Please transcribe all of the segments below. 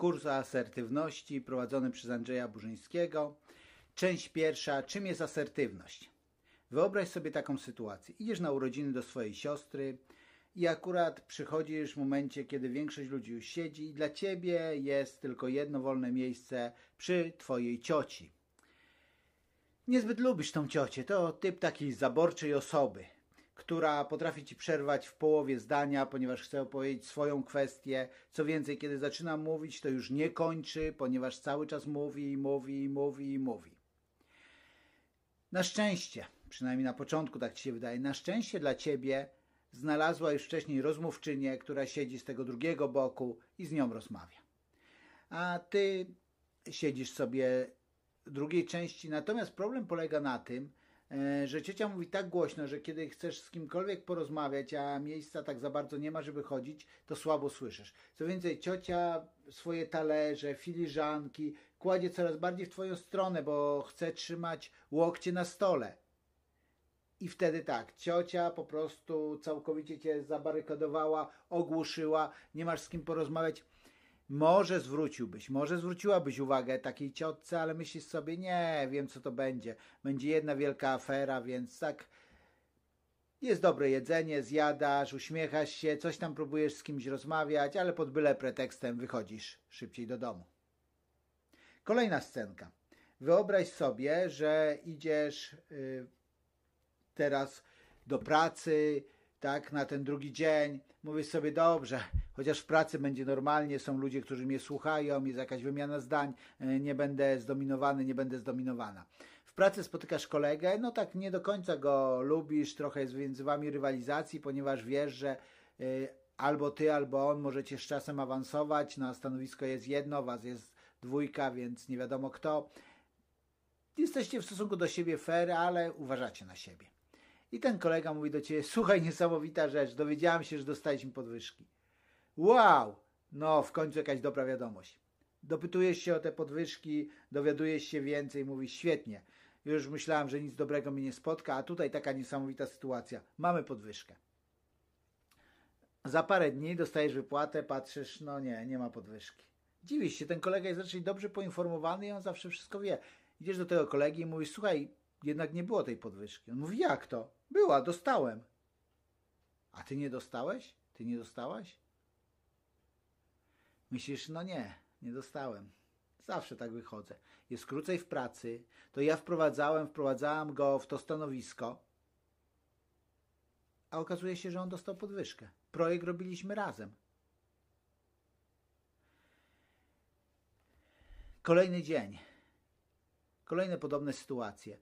Kurs asertywności prowadzony przez Andrzeja Burzyńskiego. Część pierwsza. Czym jest asertywność? Wyobraź sobie taką sytuację. Idziesz na urodziny do swojej siostry i akurat przychodzisz w momencie, kiedy większość ludzi już siedzi i dla ciebie jest tylko jedno wolne miejsce przy twojej cioci. Niezbyt lubisz tą ciocię. To typ takiej zaborczej osoby, która potrafi ci przerwać w połowie zdania, ponieważ chce opowiedzieć swoją kwestię. Co więcej, kiedy zaczyna mówić, to już nie kończy, ponieważ cały czas mówi, mówi, mówi, mówi. Na szczęście, przynajmniej na początku tak ci się wydaje, na szczęście dla ciebie znalazła już wcześniej rozmówczynię, która siedzi z tego drugiego boku i z nią rozmawia. A ty siedzisz sobie w drugiej części. Natomiast problem polega na tym, że ciocia mówi tak głośno, że kiedy chcesz z kimkolwiek porozmawiać, a miejsca tak za bardzo nie ma, żeby chodzić, to słabo słyszysz. Co więcej, ciocia swoje talerze, filiżanki kładzie coraz bardziej w twoją stronę, bo chce trzymać łokcie na stole. I wtedy tak, ciocia po prostu całkowicie cię zabarykadowała, ogłuszyła, nie masz z kim porozmawiać. Może zwróciłbyś, może zwróciłabyś uwagę takiej ciotce, ale myślisz sobie, nie wiem co to będzie. Będzie jedna wielka afera, więc tak jest dobre jedzenie, zjadasz, uśmiechasz się, coś tam próbujesz z kimś rozmawiać, ale pod byle pretekstem wychodzisz szybciej do domu. Kolejna scenka. Wyobraź sobie, że idziesz yy, teraz do pracy, tak, na ten drugi dzień. Mówisz sobie, dobrze, chociaż w pracy będzie normalnie, są ludzie, którzy mnie słuchają, jest jakaś wymiana zdań, nie będę zdominowany, nie będę zdominowana. W pracy spotykasz kolegę, no tak nie do końca go lubisz, trochę jest między wami rywalizacji, ponieważ wiesz, że y, albo ty, albo on możecie z czasem awansować, na stanowisko jest jedno, was jest dwójka, więc nie wiadomo kto. Jesteście w stosunku do siebie fair, ale uważacie na siebie. I ten kolega mówi do ciebie, słuchaj, niesamowita rzecz, dowiedziałam się, że dostaliśmy podwyżki. Wow! No, w końcu jakaś dobra wiadomość. Dopytujesz się o te podwyżki, dowiadujesz się więcej, mówisz, świetnie. Już myślałam, że nic dobrego mnie nie spotka, a tutaj taka niesamowita sytuacja. Mamy podwyżkę. Za parę dni dostajesz wypłatę, patrzysz, no nie, nie ma podwyżki. Dziwisz się, ten kolega jest raczej dobrze poinformowany i on zawsze wszystko wie. Idziesz do tego kolegi i mówisz, słuchaj, jednak nie było tej podwyżki. On mówi, jak to? Była, dostałem. A ty nie dostałeś? Ty nie dostałaś? Myślisz, no nie, nie dostałem. Zawsze tak wychodzę. Jest krócej w pracy, to ja wprowadzałem, wprowadzałam go w to stanowisko, a okazuje się, że on dostał podwyżkę. Projekt robiliśmy razem. Kolejny dzień. Kolejne podobne sytuacje.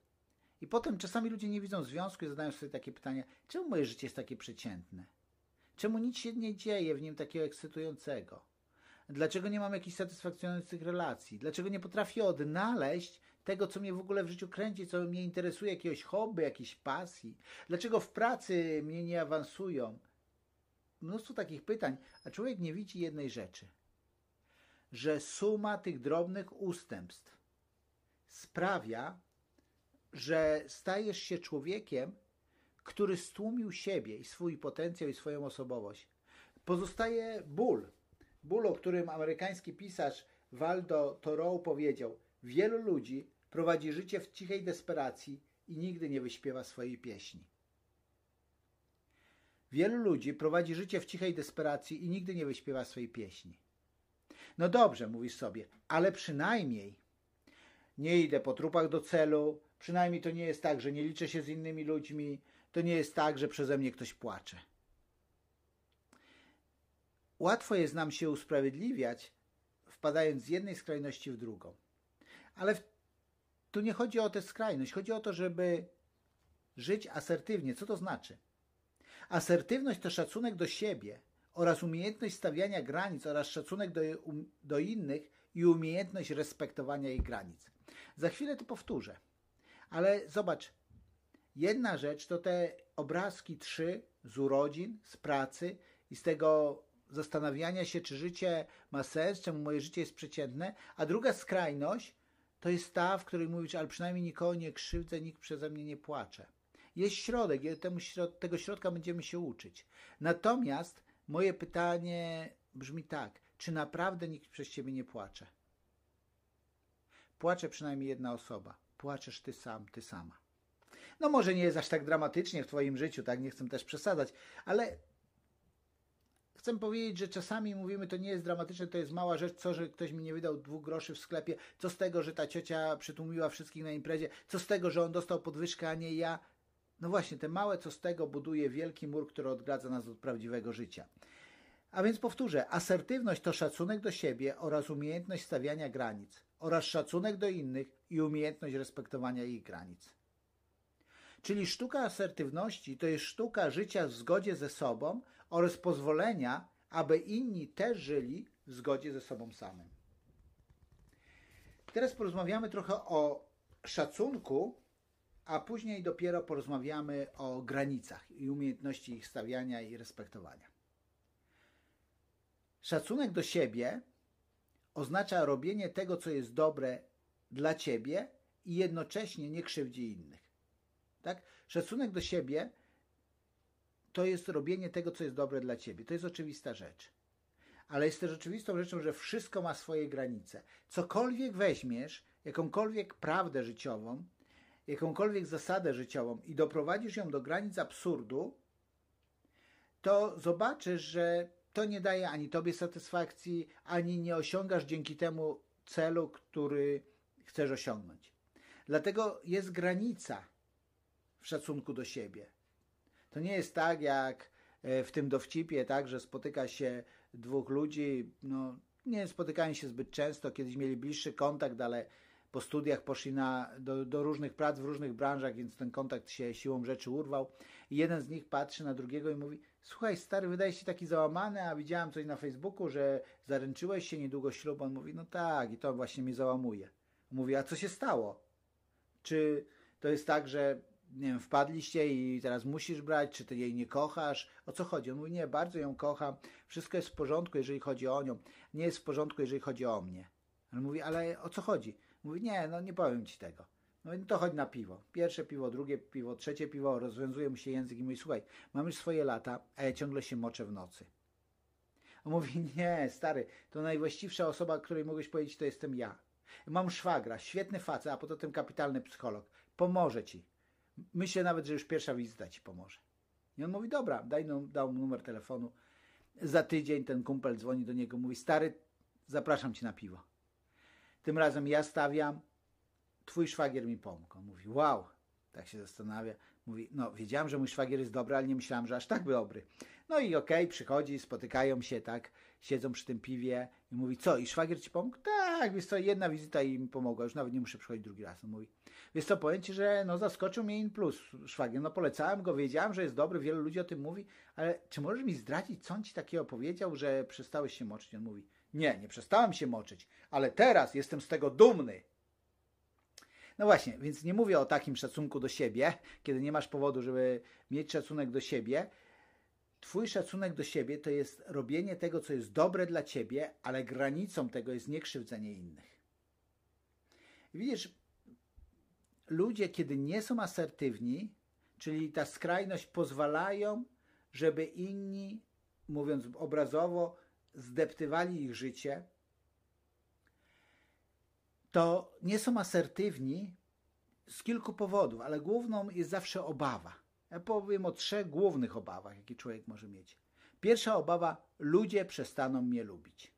I potem czasami ludzie nie widzą związku i zadają sobie takie pytania, czemu moje życie jest takie przeciętne? Czemu nic się nie dzieje w nim takiego ekscytującego? Dlaczego nie mam jakichś satysfakcjonujących relacji? Dlaczego nie potrafię odnaleźć tego, co mnie w ogóle w życiu kręci, co mnie interesuje, jakiegoś hobby, jakiejś pasji? Dlaczego w pracy mnie nie awansują? Mnóstwo takich pytań, a człowiek nie widzi jednej rzeczy, że suma tych drobnych ustępstw sprawia, że stajesz się człowiekiem, który stłumił siebie i swój potencjał i swoją osobowość. Pozostaje ból. Ból, o którym amerykański pisarz Waldo Thoreau powiedział: Wielu ludzi prowadzi życie w cichej desperacji i nigdy nie wyśpiewa swojej pieśni. Wielu ludzi prowadzi życie w cichej desperacji i nigdy nie wyśpiewa swojej pieśni. No dobrze, mówisz sobie, ale przynajmniej nie idę po trupach do celu, przynajmniej to nie jest tak, że nie liczę się z innymi ludźmi, to nie jest tak, że przeze mnie ktoś płacze. Łatwo jest nam się usprawiedliwiać, wpadając z jednej skrajności w drugą. Ale w, tu nie chodzi o tę skrajność, chodzi o to, żeby żyć asertywnie. Co to znaczy? Asertywność to szacunek do siebie oraz umiejętność stawiania granic oraz szacunek do, um, do innych i umiejętność respektowania ich granic. Za chwilę to powtórzę. Ale zobacz, jedna rzecz to te obrazki trzy z urodzin, z pracy i z tego zastanawiania się, czy życie ma sens, czemu moje życie jest przeciętne, a druga skrajność to jest ta, w której mówisz, ale przynajmniej nikogo nie krzywdzę, nikt przeze mnie nie płacze. Jest środek, temu środ tego środka będziemy się uczyć. Natomiast moje pytanie brzmi tak, czy naprawdę nikt przez ciebie nie płacze? Płacze przynajmniej jedna osoba. Płaczesz ty sam, ty sama. No może nie jest aż tak dramatycznie w twoim życiu, tak? Nie chcę też przesadzać, ale chcę powiedzieć, że czasami mówimy, to nie jest dramatyczne, to jest mała rzecz, co, że ktoś mi nie wydał dwóch groszy w sklepie, co z tego, że ta ciocia przytłumiła wszystkich na imprezie, co z tego, że on dostał podwyżkę, a nie ja. No właśnie, te małe co z tego buduje wielki mur, który odgradza nas od prawdziwego życia. A więc powtórzę, asertywność to szacunek do siebie oraz umiejętność stawiania granic, oraz szacunek do innych i umiejętność respektowania ich granic. Czyli sztuka asertywności to jest sztuka życia w zgodzie ze sobą oraz pozwolenia, aby inni też żyli w zgodzie ze sobą samym. Teraz porozmawiamy trochę o szacunku, a później dopiero porozmawiamy o granicach i umiejętności ich stawiania i respektowania. Szacunek do siebie oznacza robienie tego, co jest dobre dla ciebie i jednocześnie nie krzywdzi innych. Tak? Szacunek do siebie to jest robienie tego, co jest dobre dla ciebie. To jest oczywista rzecz. Ale jest też oczywistą rzeczą, że wszystko ma swoje granice. Cokolwiek weźmiesz, jakąkolwiek prawdę życiową, jakąkolwiek zasadę życiową i doprowadzisz ją do granic absurdu, to zobaczysz, że to nie daje ani tobie satysfakcji, ani nie osiągasz dzięki temu celu, który chcesz osiągnąć. Dlatego jest granica w szacunku do siebie. To nie jest tak jak e, w tym dowcipie, tak, że spotyka się dwóch ludzi, no nie spotykają się zbyt często, kiedyś mieli bliższy kontakt, ale po studiach poszli na, do, do różnych prac w różnych branżach, więc ten kontakt się siłą rzeczy urwał. I jeden z nich patrzy na drugiego i mówi: Słuchaj, stary, wydaje się taki załamany, a widziałem coś na Facebooku, że zaręczyłeś się niedługo ślub. On mówi: No tak, i to właśnie mnie załamuje. Mówi: A co się stało? Czy to jest tak, że nie wiem, wpadliście i teraz musisz brać, czy ty jej nie kochasz? O co chodzi? On mówi: Nie, bardzo ją kocham, wszystko jest w porządku, jeżeli chodzi o nią. Nie jest w porządku, jeżeli chodzi o mnie. On mówi: Ale o co chodzi? Mówi, nie, no nie powiem ci tego. No to chodź na piwo. Pierwsze piwo, drugie piwo, trzecie piwo, rozwiązuje mu się język i mówi, słuchaj, mam już swoje lata, a ja ciągle się moczę w nocy. On mówi, nie, stary, to najwłaściwsza osoba, której mogłeś powiedzieć, to jestem ja. Mam szwagra, świetny facet, a poza tym kapitalny psycholog. Pomoże ci. Myślę nawet, że już pierwsza wizyta ci pomoże. I on mówi, dobra, daj, dał mu numer telefonu. Za tydzień ten kumpel dzwoni do niego, mówi, stary, zapraszam cię na piwo. Tym razem ja stawiam, twój szwagier mi pomógł. On mówi, wow, tak się zastanawia. Mówi, no wiedziałem, że mój szwagier jest dobry, ale nie myślałem, że aż tak dobry. No i okej, okay, przychodzi, spotykają się, tak, siedzą przy tym piwie i mówi, co, i szwagier ci pomógł? Tak, wiesz co, jedna wizyta i mi pomogła, już nawet nie muszę przychodzić drugi raz. On mówi, wiesz co, powiem ci, że no zaskoczył mnie in plus szwagier, no polecałem go, wiedziałem, że jest dobry, wielu ludzi o tym mówi, ale czy możesz mi zdradzić, co on ci takiego powiedział, że przestałeś się moczyć? On mówi, nie, nie przestałem się moczyć, ale teraz jestem z tego dumny. No właśnie, więc nie mówię o takim szacunku do siebie, kiedy nie masz powodu, żeby mieć szacunek do siebie. Twój szacunek do siebie to jest robienie tego, co jest dobre dla ciebie, ale granicą tego jest niekrzywdzenie innych. widzisz, ludzie, kiedy nie są asertywni, czyli ta skrajność pozwalają, żeby inni, mówiąc obrazowo, zdeptywali ich życie, to nie są asertywni z kilku powodów, ale główną jest zawsze obawa. Ja powiem o trzech głównych obawach, jakie człowiek może mieć. Pierwsza obawa: ludzie przestaną mnie lubić.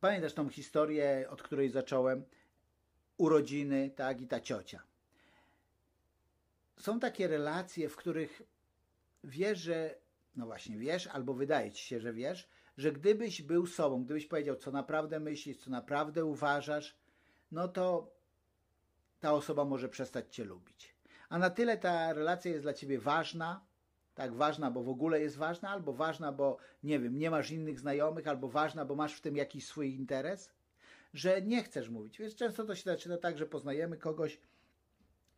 Pamiętasz tą historię, od której zacząłem? Urodziny, tak, i ta ciocia. Są takie relacje, w których wiesz, że no właśnie, wiesz, albo wydaje ci się, że wiesz, że gdybyś był sobą, gdybyś powiedział, co naprawdę myślisz, co naprawdę uważasz, no to ta osoba może przestać cię lubić. A na tyle ta relacja jest dla ciebie ważna, tak ważna, bo w ogóle jest ważna, albo ważna, bo nie wiem, nie masz innych znajomych, albo ważna, bo masz w tym jakiś swój interes, że nie chcesz mówić. Więc często to się zaczyna tak, że poznajemy kogoś,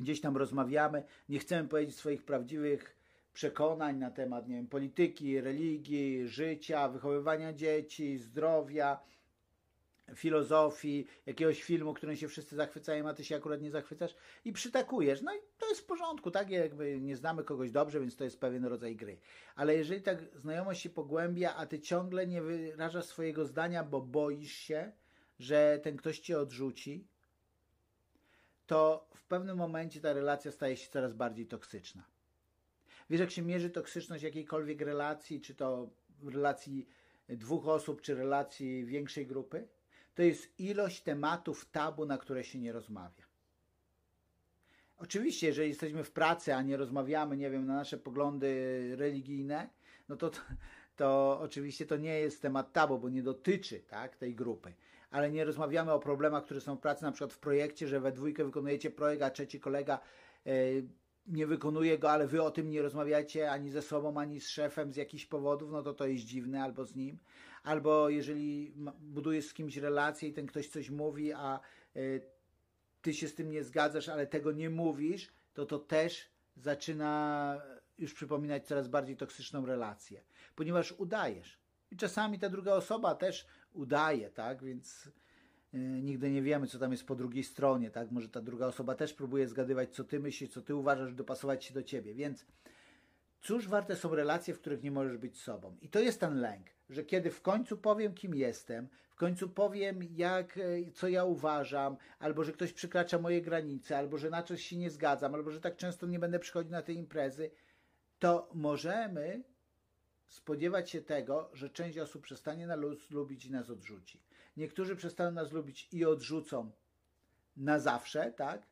gdzieś tam rozmawiamy, nie chcemy powiedzieć swoich prawdziwych przekonań na temat nie wiem, polityki, religii, życia, wychowywania dzieci, zdrowia, filozofii, jakiegoś filmu, którym się wszyscy zachwycają, a ty się akurat nie zachwycasz i przytakujesz. No i to jest w porządku, tak? Jakby nie znamy kogoś dobrze, więc to jest pewien rodzaj gry. Ale jeżeli tak znajomość się pogłębia, a ty ciągle nie wyrażasz swojego zdania, bo boisz się, że ten ktoś cię odrzuci, to w pewnym momencie ta relacja staje się coraz bardziej toksyczna. Wiesz, jak się mierzy toksyczność jakiejkolwiek relacji, czy to relacji dwóch osób, czy relacji większej grupy? To jest ilość tematów tabu, na które się nie rozmawia. Oczywiście, jeżeli jesteśmy w pracy, a nie rozmawiamy, nie wiem, na nasze poglądy religijne, no to, to, to oczywiście to nie jest temat tabu, bo nie dotyczy tak, tej grupy. Ale nie rozmawiamy o problemach, które są w pracy, na przykład w projekcie, że we dwójkę wykonujecie projekt, a trzeci kolega yy, nie wykonuje go, ale wy o tym nie rozmawiacie ani ze sobą, ani z szefem z jakichś powodów, no to to jest dziwne albo z nim. Albo jeżeli budujesz z kimś relację i ten ktoś coś mówi, a y, ty się z tym nie zgadzasz, ale tego nie mówisz, to to też zaczyna już przypominać coraz bardziej toksyczną relację, ponieważ udajesz. I czasami ta druga osoba też udaje, tak? Więc nigdy nie wiemy, co tam jest po drugiej stronie, tak? Może ta druga osoba też próbuje zgadywać, co ty myślisz, co ty uważasz, dopasować się do ciebie. Więc cóż warte są relacje, w których nie możesz być sobą? I to jest ten lęk, że kiedy w końcu powiem, kim jestem, w końcu powiem, jak, y, co ja uważam, albo że ktoś przekracza moje granice, albo że na coś się nie zgadzam, albo że tak często nie będę przychodził na te imprezy, to możemy spodziewać się tego, że część osób przestanie nas lubić i nas odrzuci. Niektórzy przestaną nas lubić i odrzucą na zawsze, tak?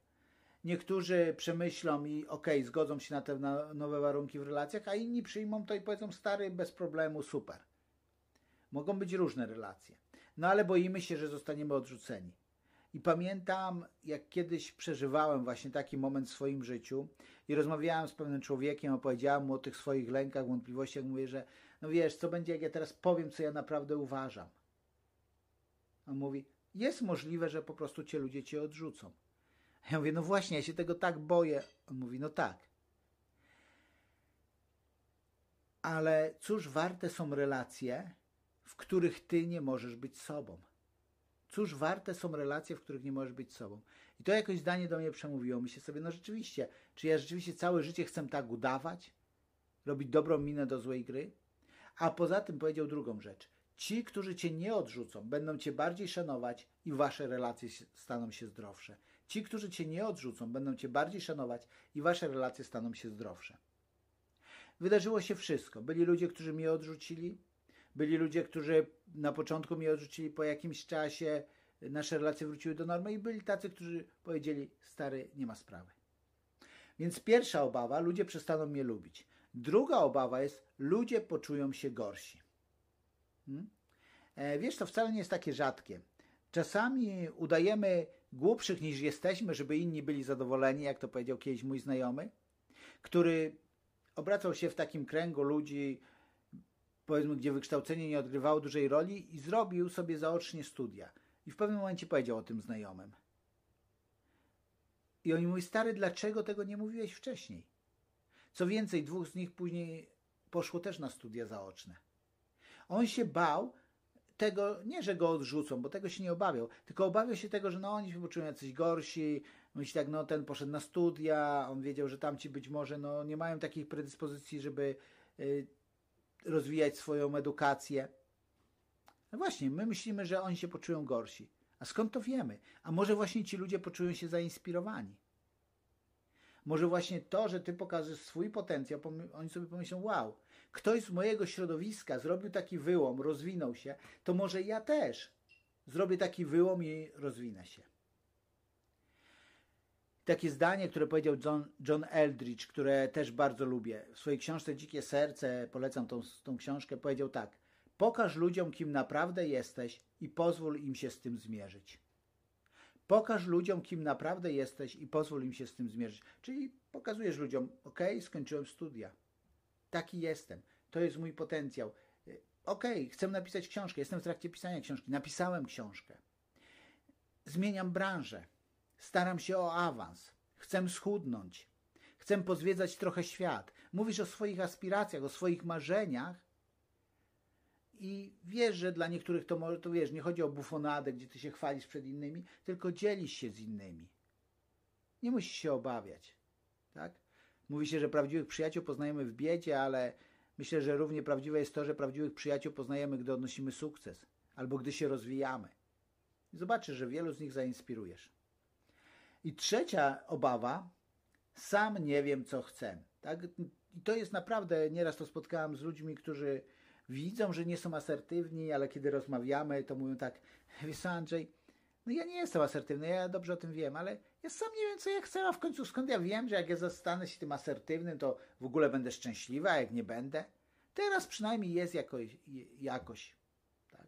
Niektórzy przemyślą i okej, okay, zgodzą się na te nowe warunki w relacjach, a inni przyjmą to i powiedzą stary, bez problemu, super. Mogą być różne relacje. No ale boimy się, że zostaniemy odrzuceni. I pamiętam, jak kiedyś przeżywałem właśnie taki moment w swoim życiu i rozmawiałem z pewnym człowiekiem, opowiedziałem mu o tych swoich lękach, wątpliwościach. Mówię, że no wiesz, co będzie, jak ja teraz powiem, co ja naprawdę uważam. On mówi, jest możliwe, że po prostu cię ludzie cię odrzucą. Ja mówię, no właśnie, ja się tego tak boję. On mówi, no tak. Ale cóż warte są relacje, w których ty nie możesz być sobą? Cóż warte są relacje, w których nie możesz być sobą? I to jakoś zdanie do mnie przemówiło. Myślę sobie, no rzeczywiście, czy ja rzeczywiście całe życie chcę tak udawać? Robić dobrą minę do złej gry? A poza tym powiedział drugą rzecz. Ci, którzy cię nie odrzucą, będą cię bardziej szanować i wasze relacje staną się zdrowsze. Ci, którzy cię nie odrzucą, będą cię bardziej szanować i wasze relacje staną się zdrowsze. Wydarzyło się wszystko. Byli ludzie, którzy mnie odrzucili, byli ludzie, którzy na początku mnie odrzucili, po jakimś czasie nasze relacje wróciły do normy i byli tacy, którzy powiedzieli, stary, nie ma sprawy. Więc pierwsza obawa, ludzie przestaną mnie lubić. Druga obawa jest, ludzie poczują się gorsi. Hmm? E, wiesz, to wcale nie jest takie rzadkie. Czasami udajemy głupszych niż jesteśmy, żeby inni byli zadowoleni, jak to powiedział kiedyś mój znajomy, który obracał się w takim kręgu ludzi, powiedzmy, gdzie wykształcenie nie odgrywało dużej roli i zrobił sobie zaocznie studia. I w pewnym momencie powiedział o tym znajomym. I oni mówi, stary, dlaczego tego nie mówiłeś wcześniej? Co więcej, dwóch z nich później poszło też na studia zaoczne. On się bał tego, nie że go odrzucą, bo tego się nie obawiał, tylko obawiał się tego, że no oni się poczują jacyś gorsi, myśli tak, no ten poszedł na studia, on wiedział, że tamci być może no, nie mają takich predyspozycji, żeby y, rozwijać swoją edukację. No właśnie, my myślimy, że oni się poczują gorsi. A skąd to wiemy? A może właśnie ci ludzie poczują się zainspirowani? Może właśnie to, że ty pokażesz swój potencjał, oni sobie pomyślą, wow, ktoś z mojego środowiska zrobił taki wyłom, rozwinął się, to może ja też zrobię taki wyłom i rozwinę się. Takie zdanie, które powiedział John, John Eldridge, które też bardzo lubię. W swojej książce Dzikie Serce, polecam tą, tą książkę, powiedział tak. Pokaż ludziom, kim naprawdę jesteś i pozwól im się z tym zmierzyć. Pokaż ludziom, kim naprawdę jesteś i pozwól im się z tym zmierzyć. Czyli pokazujesz ludziom, ok, skończyłem studia. Taki jestem. To jest mój potencjał. Ok, chcę napisać książkę. Jestem w trakcie pisania książki. Napisałem książkę. Zmieniam branżę. Staram się o awans. Chcę schudnąć. Chcę pozwiedzać trochę świat. Mówisz o swoich aspiracjach, o swoich marzeniach i wiesz, że dla niektórych to może, to wiesz, nie chodzi o bufonadę, gdzie ty się chwalisz przed innymi, tylko dzielisz się z innymi. Nie musisz się obawiać, tak? Mówi się, że prawdziwych przyjaciół poznajemy w biedzie, ale myślę, że równie prawdziwe jest to, że prawdziwych przyjaciół poznajemy, gdy odnosimy sukces albo gdy się rozwijamy. zobaczysz, że wielu z nich zainspirujesz. I trzecia obawa, sam nie wiem, co chcę. Tak? I to jest naprawdę, nieraz to spotkałem z ludźmi, którzy widzą, że nie są asertywni, ale kiedy rozmawiamy, to mówią tak, wiesz Andrzej, no ja nie jestem asertywny, ja dobrze o tym wiem, ale ja sam nie wiem, co ja chcę, a w końcu skąd ja wiem, że jak ja zostanę się tym asertywnym, to w ogóle będę szczęśliwa, a jak nie będę? Teraz przynajmniej jest jakoś, jakoś tak?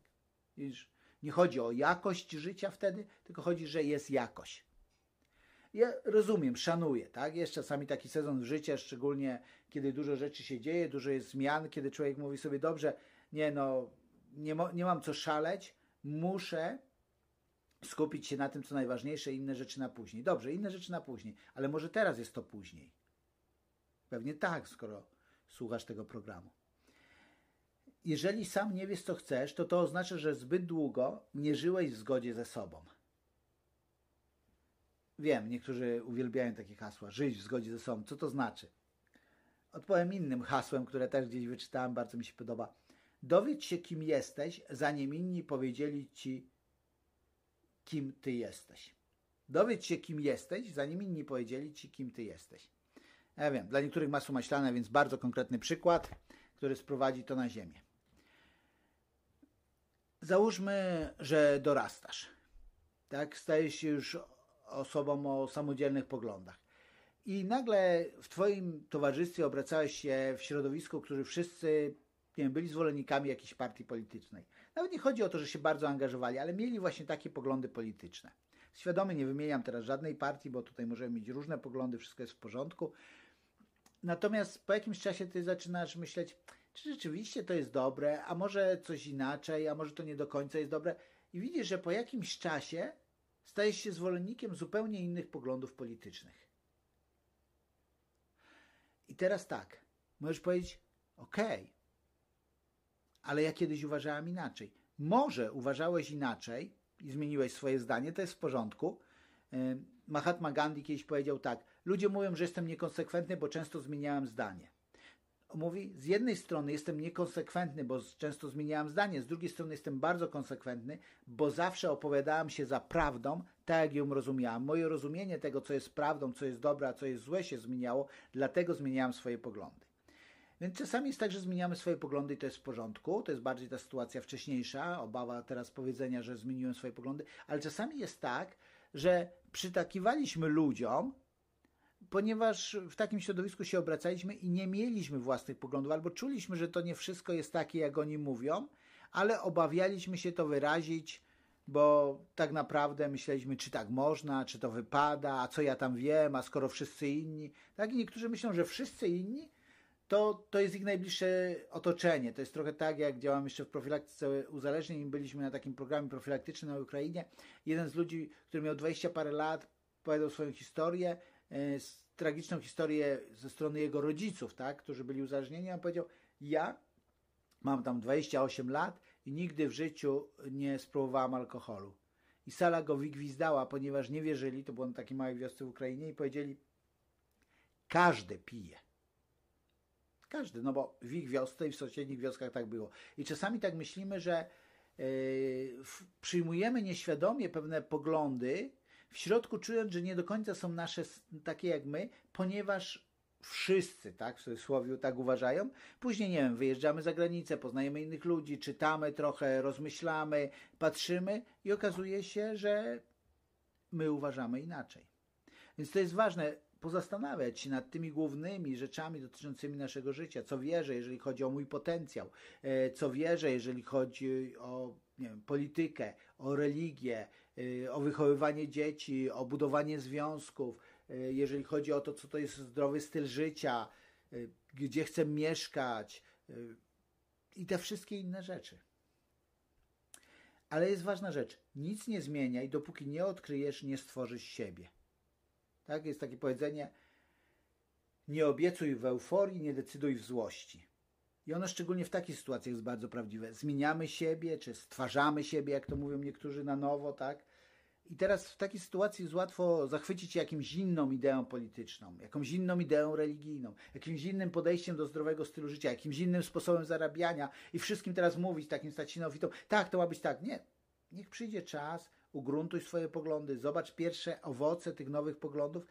Widzisz, nie chodzi o jakość życia wtedy, tylko chodzi, że jest jakość. Ja rozumiem, szanuję, tak? Jest czasami taki sezon w życiu, szczególnie kiedy dużo rzeczy się dzieje, dużo jest zmian, kiedy człowiek mówi sobie, dobrze, nie no, nie, nie mam co szaleć, muszę skupić się na tym, co najważniejsze, inne rzeczy na później. Dobrze, inne rzeczy na później, ale może teraz jest to później. Pewnie tak, skoro słuchasz tego programu. Jeżeli sam nie wiesz, co chcesz, to to oznacza, że zbyt długo nie żyłeś w zgodzie ze sobą. Wiem, niektórzy uwielbiają takie hasła, żyć w zgodzie ze sobą. Co to znaczy? Odpowiem innym hasłem, które też gdzieś wyczytałem, bardzo mi się podoba. Dowiedz się, kim jesteś, zanim inni powiedzieli ci, kim ty jesteś. Dowiedz się, kim jesteś, zanim inni powiedzieli ci, kim ty jesteś. Ja wiem, dla niektórych masło maślane, więc bardzo konkretny przykład, który sprowadzi to na ziemię. Załóżmy, że dorastasz. Tak, stajesz się już osobą o samodzielnych poglądach. I nagle w Twoim towarzystwie obracałeś się w środowisku, którzy wszyscy nie wiem, byli zwolennikami jakiejś partii politycznej. Nawet nie chodzi o to, że się bardzo angażowali, ale mieli właśnie takie poglądy polityczne. Świadomie nie wymieniam teraz żadnej partii, bo tutaj możemy mieć różne poglądy, wszystko jest w porządku. Natomiast po jakimś czasie ty zaczynasz myśleć, czy rzeczywiście to jest dobre, a może coś inaczej, a może to nie do końca jest dobre. I widzisz, że po jakimś czasie stajesz się zwolennikiem zupełnie innych poglądów politycznych. I teraz tak, możesz powiedzieć, okay, ale ja kiedyś uważałem inaczej. Może uważałeś inaczej i zmieniłeś swoje zdanie, to jest w porządku. Mahatma Gandhi kiedyś powiedział tak: Ludzie mówią, że jestem niekonsekwentny, bo często zmieniałem zdanie. Mówi, z jednej strony jestem niekonsekwentny, bo często zmieniałem zdanie, z drugiej strony jestem bardzo konsekwentny, bo zawsze opowiadałem się za prawdą, tak jak ją rozumiałem. Moje rozumienie tego, co jest prawdą, co jest dobre, a co jest złe, się zmieniało, dlatego zmieniałem swoje poglądy. Więc czasami jest tak, że zmieniamy swoje poglądy i to jest w porządku. To jest bardziej ta sytuacja wcześniejsza, obawa teraz powiedzenia, że zmieniłem swoje poglądy, ale czasami jest tak, że przytakiwaliśmy ludziom, ponieważ w takim środowisku się obracaliśmy i nie mieliśmy własnych poglądów, albo czuliśmy, że to nie wszystko jest takie, jak oni mówią, ale obawialiśmy się to wyrazić, bo tak naprawdę myśleliśmy, czy tak można, czy to wypada, a co ja tam wiem, a skoro wszyscy inni. Tak, i niektórzy myślą, że wszyscy inni to, to jest ich najbliższe otoczenie. To jest trochę tak, jak działam jeszcze w profilaktyce uzależnień. Byliśmy na takim programie profilaktycznym na Ukrainie. Jeden z ludzi, który miał 20 parę lat, powiedział swoją historię, tragiczną historię ze strony jego rodziców, tak, którzy byli uzależnieni. On powiedział, ja mam tam 28 lat i nigdy w życiu nie spróbowałam alkoholu. I sala go wygwizdała, ponieważ nie wierzyli, to było na takiej małej wiosce w Ukrainie i powiedzieli, każdy pije. Każdy, no bo w ich wiosce i w sąsiednich wioskach tak było. I czasami tak myślimy, że yy, przyjmujemy nieświadomie pewne poglądy, w środku czując, że nie do końca są nasze takie jak my, ponieważ wszyscy, tak, w cudzysłowie tak uważają. Później, nie wiem, wyjeżdżamy za granicę, poznajemy innych ludzi, czytamy trochę, rozmyślamy, patrzymy i okazuje się, że my uważamy inaczej. Więc to jest ważne pozastanawiać się nad tymi głównymi rzeczami dotyczącymi naszego życia. Co wierzę, jeżeli chodzi o mój potencjał, e, co wierzę, jeżeli chodzi o wiem, politykę, o religię, o wychowywanie dzieci, o budowanie związków, e, jeżeli chodzi o to, co to jest zdrowy styl życia, gdzie chcę mieszkać i te wszystkie inne rzeczy. Ale jest ważna rzecz. Nic nie zmieniaj, dopóki nie odkryjesz, nie stworzysz siebie. Tak? Jest takie powiedzenie: nie obiecuj w euforii, nie decyduj w złości. I ono szczególnie w takich sytuacjach jest bardzo prawdziwe. Zmieniamy siebie, czy stwarzamy siebie, jak to mówią niektórzy na nowo, tak? I teraz w takiej sytuacji jest łatwo zachwycić się jakimś inną ideą polityczną, jakąś inną ideą religijną, jakimś innym podejściem do zdrowego stylu życia, jakimś innym sposobem zarabiania i wszystkim teraz mówić takim się tak, to ma być tak. Nie. Niech przyjdzie czas, ugruntuj swoje poglądy, zobacz pierwsze owoce tych nowych poglądów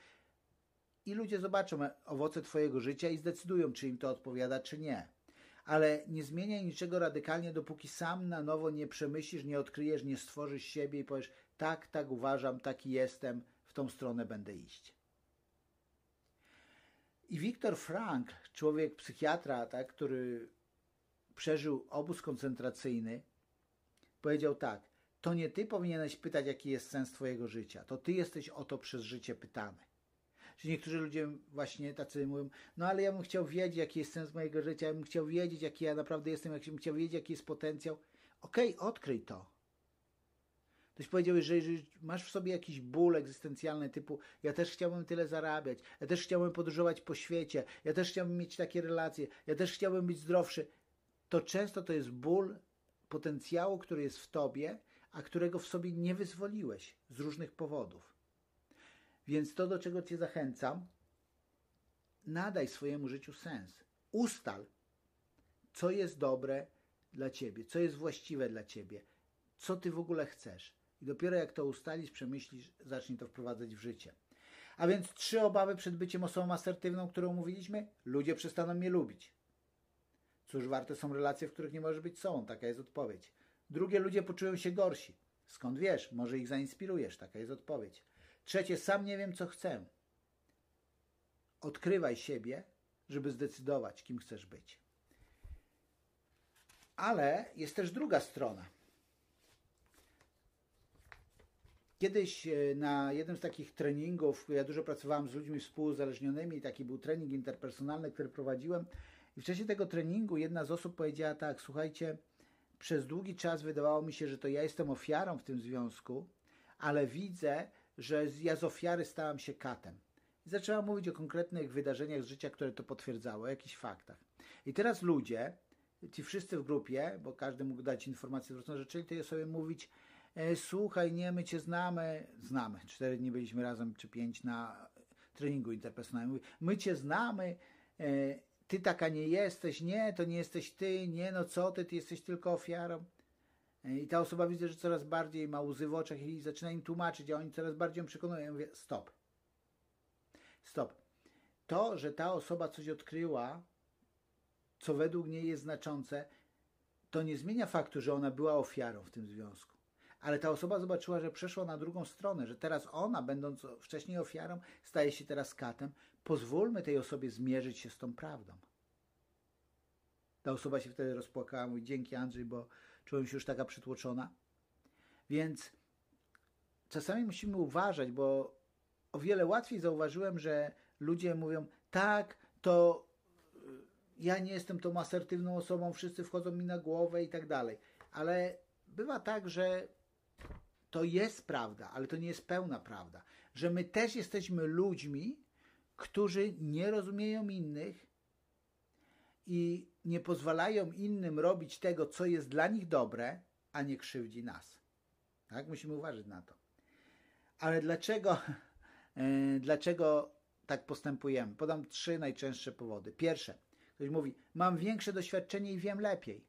i ludzie zobaczą owoce Twojego życia i zdecydują, czy im to odpowiada, czy nie. Ale nie zmieniaj niczego radykalnie, dopóki sam na nowo nie przemyślisz, nie odkryjesz, nie stworzysz siebie i powiesz, tak, tak uważam, taki jestem, w tą stronę będę iść. I Viktor Frank, człowiek psychiatra, tak, który przeżył obóz koncentracyjny, powiedział tak: To nie ty powinieneś pytać, jaki jest sens Twojego życia, to ty jesteś o to przez życie pytany. Czyli niektórzy ludzie właśnie tacy mówią, no ale ja bym chciał wiedzieć, jaki jest sens mojego życia, ja bym chciał wiedzieć, jaki ja naprawdę jestem, ja bym chciał wiedzieć, jaki jest potencjał. Okej, okay, odkryj to. Ktoś powiedział, że jeżeli masz w sobie jakiś ból egzystencjalny typu ja też chciałbym tyle zarabiać, ja też chciałbym podróżować po świecie, ja też chciałbym mieć takie relacje, ja też chciałbym być zdrowszy, to często to jest ból potencjału, który jest w tobie, a którego w sobie nie wyzwoliłeś z różnych powodów. Więc to, do czego Cię zachęcam, nadaj swojemu życiu sens. Ustal, co jest dobre dla Ciebie, co jest właściwe dla Ciebie, co Ty w ogóle chcesz. I dopiero jak to ustalisz, przemyślisz, zacznij to wprowadzać w życie. A więc trzy obawy przed byciem osobą asertywną, którą mówiliśmy. Ludzie przestaną mnie lubić. Cóż, warte są relacje, w których nie możesz być sobą. Taka jest odpowiedź. Drugie, ludzie poczują się gorsi. Skąd wiesz? Może ich zainspirujesz. Taka jest odpowiedź. Trzecie, sam nie wiem, co chcę. Odkrywaj siebie, żeby zdecydować, kim chcesz być. Ale jest też druga strona. Kiedyś e, na jednym z takich treningów, ja dużo pracowałem z ludźmi współuzależnionymi, taki był trening interpersonalny, który prowadziłem. I w czasie tego treningu jedna z osób powiedziała tak: Słuchajcie, przez długi czas wydawało mi się, że to ja jestem ofiarą w tym związku, ale widzę, że ja z ofiary stałam się katem. I zaczęłam mówić o konkretnych wydarzeniach z życia, które to potwierdzały, o jakichś faktach. I teraz ludzie, ci wszyscy w grupie, bo każdy mógł dać informację zwrotną, zaczęli tej osobie mówić, słuchaj, nie, my cię znamy, znamy, cztery dni byliśmy razem, czy pięć na treningu interpersonalnym, my cię znamy, e, ty taka nie jesteś, nie, to nie jesteś ty, nie, no co ty, ty jesteś tylko ofiarą. I ta osoba widzę, że coraz bardziej ma łzy w oczach i zaczyna im tłumaczyć, a oni coraz bardziej ją przekonują. Ja mówię, stop. Stop. To, że ta osoba coś odkryła, co według niej jest znaczące, to nie zmienia faktu, że ona była ofiarą w tym związku. Ale ta osoba zobaczyła, że przeszła na drugą stronę, że teraz ona, będąc wcześniej ofiarą, staje się teraz katem. Pozwólmy tej osobie zmierzyć się z tą prawdą. Ta osoba się wtedy rozpłakała, mówi dzięki Andrzej, bo czułem się już taka przytłoczona. Więc czasami musimy uważać, bo o wiele łatwiej zauważyłem, że ludzie mówią, tak, to y, ja nie jestem tą asertywną osobą, wszyscy wchodzą mi na głowę i tak dalej. Ale bywa tak, że to jest prawda, ale to nie jest pełna prawda. Że my też jesteśmy ludźmi, którzy nie rozumieją innych i nie pozwalają innym robić tego, co jest dla nich dobre, a nie krzywdzi nas. Tak? Musimy uważać na to. Ale dlaczego, e, dlaczego tak postępujemy? Podam trzy najczęstsze powody. Pierwsze, ktoś mówi, mam większe doświadczenie i wiem lepiej.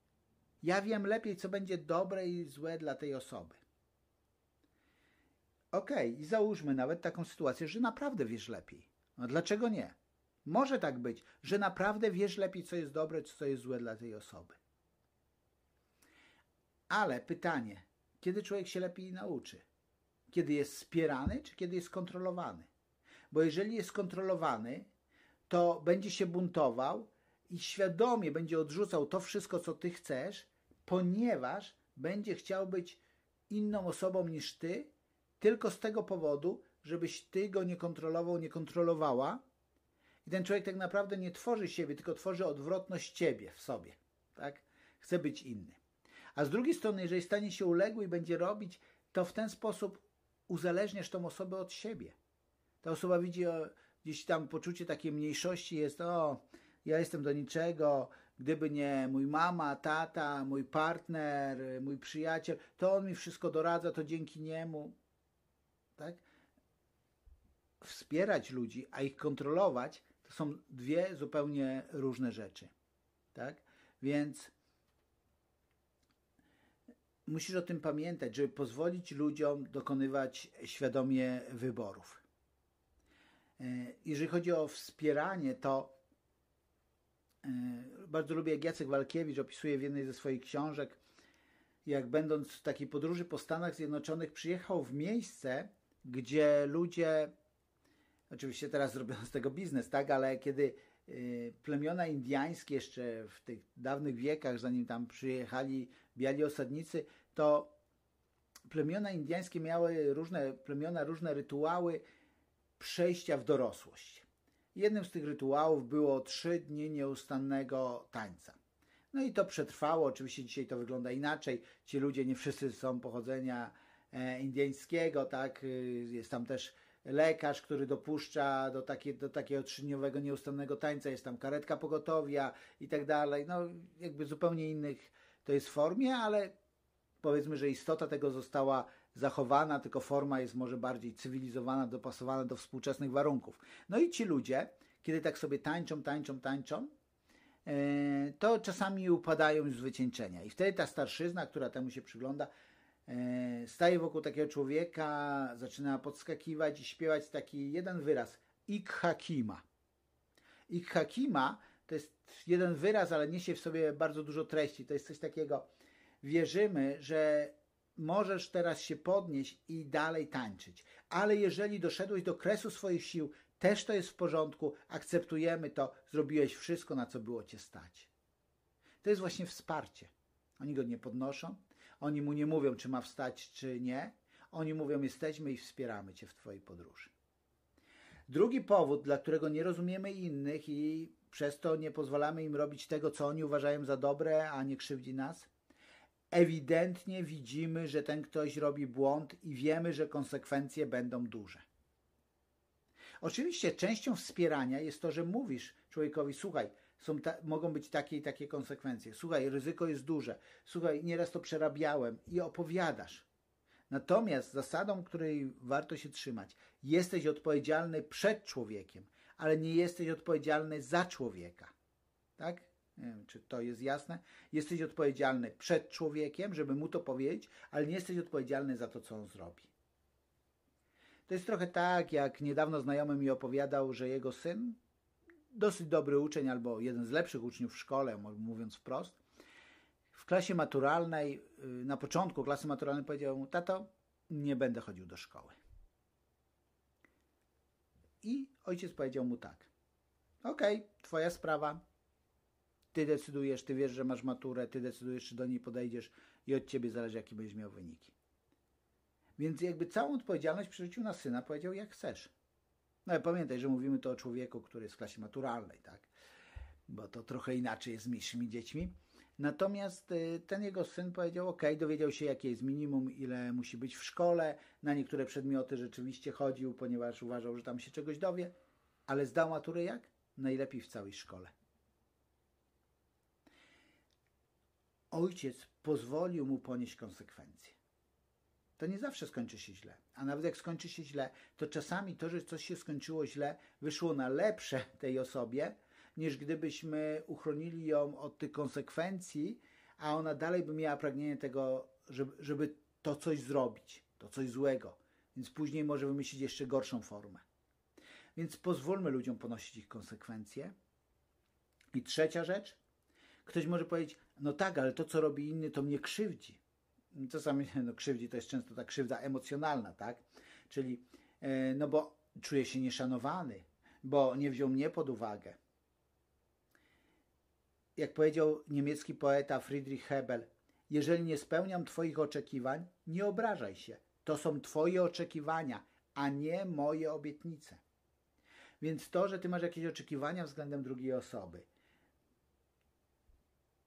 Ja wiem lepiej, co będzie dobre i złe dla tej osoby. Okej, okay, i załóżmy nawet taką sytuację, że naprawdę wiesz lepiej. No dlaczego nie? Może tak być, że naprawdę wiesz lepiej, co jest dobre, co jest złe dla tej osoby. Ale pytanie, kiedy człowiek się lepiej nauczy? Kiedy jest wspierany, czy kiedy jest kontrolowany? Bo jeżeli jest kontrolowany, to będzie się buntował i świadomie będzie odrzucał to wszystko, co ty chcesz, ponieważ będzie chciał być inną osobą niż ty, tylko z tego powodu, żebyś ty go nie kontrolował, nie kontrolowała, i ten człowiek tak naprawdę nie tworzy siebie, tylko tworzy odwrotność ciebie w sobie. Tak? Chce być inny. A z drugiej strony, jeżeli stanie się uległy i będzie robić, to w ten sposób uzależniasz tą osobę od siebie. Ta osoba widzi o, gdzieś tam poczucie takiej mniejszości jest, o, ja jestem do niczego, gdyby nie mój mama, tata, mój partner, mój przyjaciel, to on mi wszystko doradza, to dzięki niemu. Tak? Wspierać ludzi, a ich kontrolować, to są dwie zupełnie różne rzeczy. Tak? Więc musisz o tym pamiętać, żeby pozwolić ludziom dokonywać świadomie wyborów. E, jeżeli chodzi o wspieranie, to e, bardzo lubię, jak Jacek Walkiewicz opisuje w jednej ze swoich książek, jak będąc w takiej podróży po Stanach Zjednoczonych, przyjechał w miejsce, gdzie ludzie, oczywiście teraz zrobią z tego biznes, tak, ale kiedy e, plemiona indiańskie jeszcze w tych dawnych wiekach, zanim tam przyjechali biali osadnicy, to plemiona indiańskie miały różne plemiona, różne rytuały przejścia w dorosłość. Jednym z tych rytuałów było trzy dni nieustannego tańca. No i to przetrwało. Oczywiście dzisiaj to wygląda inaczej. Ci ludzie nie wszyscy są pochodzenia indyjskiego, tak? Jest tam też lekarz, który dopuszcza do, takie, do takiego trzydniowego nieustannego tańca, jest tam karetka pogotowia i tak dalej. No jakby zupełnie innych to jest formie, ale powiedzmy, że istota tego została zachowana, tylko forma jest może bardziej cywilizowana, dopasowana do współczesnych warunków. No i ci ludzie, kiedy tak sobie tańczą, tańczą, tańczą, e, to czasami upadają z wycieńczenia. I wtedy ta starszyzna, która temu się przygląda, e, staje wokół takiego człowieka, zaczyna podskakiwać i śpiewać taki jeden wyraz Ikhakima. Ikhakima to jest jeden wyraz, ale niesie w sobie bardzo dużo treści. To jest coś takiego, wierzymy, że możesz teraz się podnieść i dalej tańczyć. Ale jeżeli doszedłeś do kresu swoich sił, też to jest w porządku, akceptujemy to, zrobiłeś wszystko, na co było cię stać. To jest właśnie wsparcie. Oni go nie podnoszą, oni mu nie mówią, czy ma wstać, czy nie. Oni mówią, jesteśmy i wspieramy cię w twojej podróży. Drugi powód, dla którego nie rozumiemy innych i przez to nie pozwalamy im robić tego, co oni uważają za dobre, a nie krzywdzi nas, ewidentnie widzimy, że ten ktoś robi błąd i wiemy, że konsekwencje będą duże. Oczywiście częścią wspierania jest to, że mówisz człowiekowi, słuchaj, są ta, mogą być takie i takie konsekwencje. Słuchaj, ryzyko jest duże. Słuchaj, nieraz to przerabiałem i opowiadasz. Natomiast zasadą, której warto się trzymać, jesteś odpowiedzialny przed człowiekiem, ale nie jesteś odpowiedzialny za człowieka. Tak? Nie wiem, czy to jest jasne. Jesteś odpowiedzialny przed człowiekiem, żeby mu to powiedzieć, ale nie jesteś odpowiedzialny za to, co on zrobi. To jest trochę tak, jak niedawno znajomy mi opowiadał, że jego syn, dosyć dobry uczeń albo jeden z lepszych uczniów w szkole, mówiąc wprost, w klasie maturalnej, y, na początku klasy maturalnej powiedział mu, tato, nie będę chodził do szkoły. I ojciec powiedział mu tak, okej, okay, twoja sprawa, ty decydujesz, ty wiesz, że masz maturę, ty decydujesz, czy do niej podejdziesz i od ciebie zależy, jaki będziesz miał wyniki. Więc jakby całą odpowiedzialność przerzucił na syna, powiedział, jak chcesz. No ale pamiętaj, że mówimy to o człowieku, który jest w klasie maturalnej, tak? Bo to trochę inaczej jest z mniejszymi dziećmi. Natomiast y, ten jego syn powiedział, ok, dowiedział się, jakie jest minimum, ile musi być w szkole. Na niektóre przedmioty rzeczywiście chodził, ponieważ uważał, że tam się czegoś dowie. Ale zdał maturę jak? Najlepiej w całej szkole. ojciec pozwolił mu ponieść konsekwencje. To nie zawsze skończy się źle. A nawet jak skończy się źle, to czasami to, że coś się skończyło źle, wyszło na lepsze tej osobie, niż gdybyśmy uchronili ją od tych konsekwencji, a ona dalej by miała pragnienie tego, żeby, żeby to coś zrobić, to coś złego. Więc później może wymyślić jeszcze gorszą formę. Więc pozwólmy ludziom ponosić ich konsekwencje. I trzecia rzecz, Ktoś może powiedzieć, no tak, ale to, co robi inny, to mnie krzywdzi. Czasami no, krzywdzi to jest często ta krzywda emocjonalna, tak? Czyli, e, no bo czuję się nieszanowany, bo nie wziął mnie pod uwagę. Jak powiedział niemiecki poeta Friedrich Hebel, jeżeli nie spełniam Twoich oczekiwań, nie obrażaj się. To są Twoje oczekiwania, a nie moje obietnice. Więc to, że Ty masz jakieś oczekiwania względem drugiej osoby,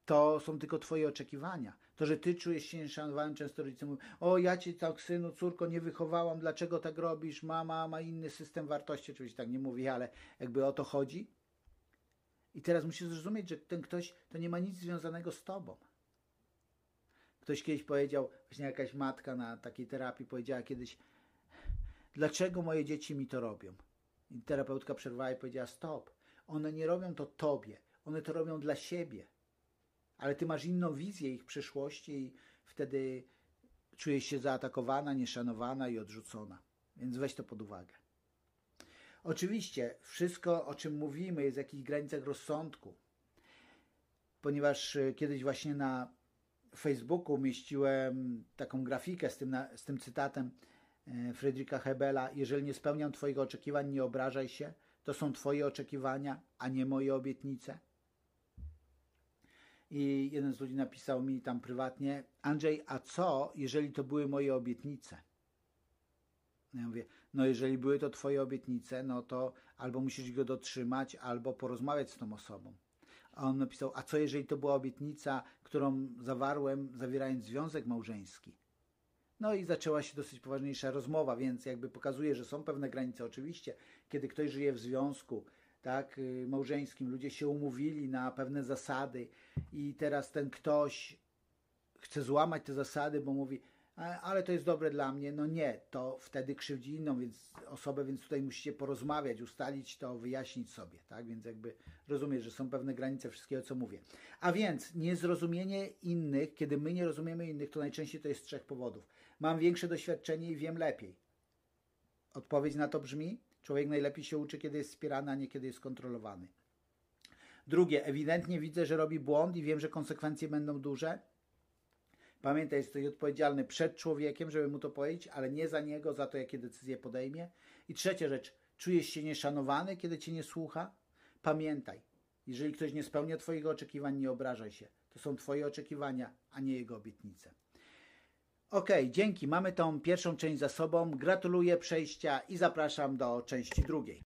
to są tylko Twoje oczekiwania. To, że Ty czujesz się nieszanowany, często rodzice mówią, o ja Cię tak synu, córko nie wychowałam, dlaczego tak robisz, mama ma inny system wartości, oczywiście tak nie mówi, ale jakby o to chodzi. I teraz musisz zrozumieć, że ten ktoś to nie ma nic związanego z tobą. Ktoś kiedyś powiedział, właśnie jakaś matka na takiej terapii powiedziała kiedyś, dlaczego moje dzieci mi to robią? I terapeutka przerwała i powiedziała, stop, one nie robią to tobie, one to robią dla siebie. Ale ty masz inną wizję ich przyszłości i wtedy czujesz się zaatakowana, nieszanowana i odrzucona. Więc weź to pod uwagę. Oczywiście wszystko, o czym mówimy, jest w jakichś granicach rozsądku. Ponieważ e, kiedyś właśnie na Facebooku umieściłem taką grafikę z tym, z tym cytatem e, Friedricha Hebela. Jeżeli nie spełniam Twoich oczekiwań, nie obrażaj się. To są Twoje oczekiwania, a nie moje obietnice. I jeden z ludzi napisał mi tam prywatnie: Andrzej, a co, jeżeli to były moje obietnice? No ja mówię: No, jeżeli były to Twoje obietnice, no to albo musisz go dotrzymać, albo porozmawiać z tą osobą. A on napisał: A co, jeżeli to była obietnica, którą zawarłem, zawierając związek małżeński? No i zaczęła się dosyć poważniejsza rozmowa, więc jakby pokazuje, że są pewne granice. Oczywiście, kiedy ktoś żyje w związku, tak, y, małżeńskim, ludzie się umówili na pewne zasady i teraz ten ktoś chce złamać te zasady, bo mówi, ale to jest dobre dla mnie. No nie, to wtedy krzywdzi inną więc osobę, więc tutaj musicie porozmawiać, ustalić to, wyjaśnić sobie, tak? Więc jakby rozumiesz, że są pewne granice wszystkiego, co mówię. A więc niezrozumienie innych, kiedy my nie rozumiemy innych, to najczęściej to jest z trzech powodów. Mam większe doświadczenie i wiem lepiej. Odpowiedź na to brzmi: człowiek najlepiej się uczy, kiedy jest wspierany, a nie kiedy jest kontrolowany. Drugie, ewidentnie widzę, że robi błąd i wiem, że konsekwencje będą duże Pamiętaj, jesteś odpowiedzialny przed człowiekiem, żeby mu to powiedzieć, ale nie za niego, za to, jakie decyzje podejmie. I trzecia rzecz, czujesz się nieszanowany, kiedy cię nie słucha? Pamiętaj, jeżeli ktoś nie spełnia Twoich oczekiwań, nie obrażaj się. To są Twoje oczekiwania, a nie jego obietnice. Ok, dzięki. Mamy tą pierwszą część za sobą. Gratuluję przejścia i zapraszam do części drugiej.